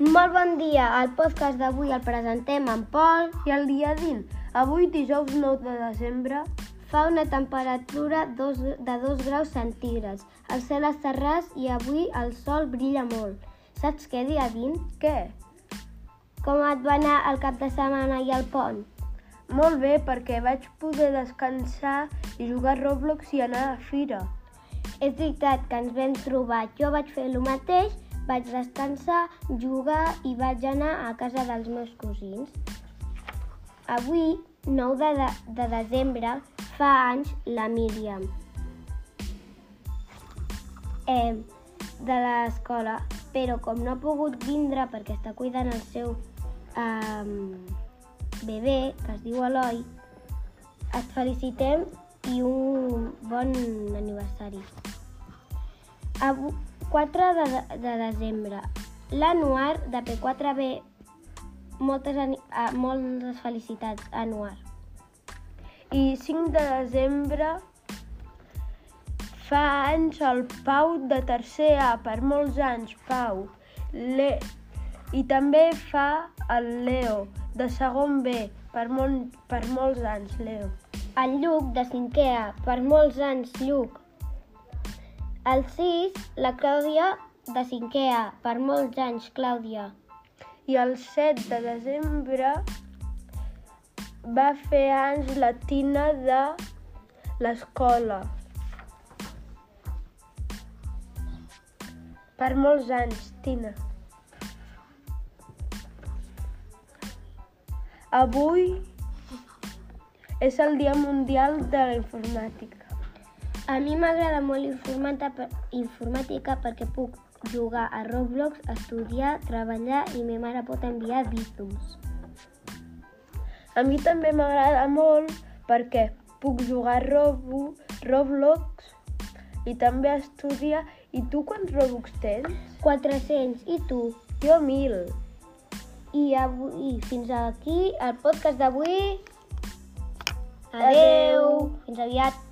Molt bon dia, el podcast d'avui el presentem en Pol. I el dia din, avui dijous 9 de desembre, Fa una temperatura dos, de 2 graus centígrads. El cel està ras i avui el sol brilla molt. Saps què, dia 20? què? Com et va anar el cap de setmana i el pont? Molt bé, perquè vaig poder descansar i jugar a Roblox i anar a fira. És veritat que ens vam trobar. Jo vaig fer el mateix, vaig descansar, jugar i vaig anar a casa dels meus cosins. Avui, 9 de, de, de desembre, fa anys la Míriam eh, de l'escola, però com no ha pogut vindre perquè està cuidant el seu eh, bebè, que es diu Eloi, et felicitem i un bon aniversari. Avu 4 de, de desembre. L'Anuar de P4B, moltes, ah, moltes felicitats, Anuar. I 5 de desembre fa anys el Pau de tercer A, per molts anys, Pau. Le... I també fa el Leo, de segon B, per, molt, per molts anys, Leo. El Lluc de 5è A, per molts anys, Lluc. El 6, la Clàudia de 5è A, per molts anys, Clàudia. I el 7 de desembre va fer anys la Tina de l'escola. Per molts anys, Tina. Avui és el Dia Mundial de la Informàtica. A mi m'agrada molt informàtica, per- informàtica perquè puc jugar a Roblox, estudiar, treballar i ma mare pot enviar vídeos. A mi també m'agrada molt perquè puc jugar a Robu, Roblox i també estudiar. I tu quants Robux tens? 400. I tu? Jo mil. I avui, fins aquí, el podcast d'avui. Adeu. Fins aviat.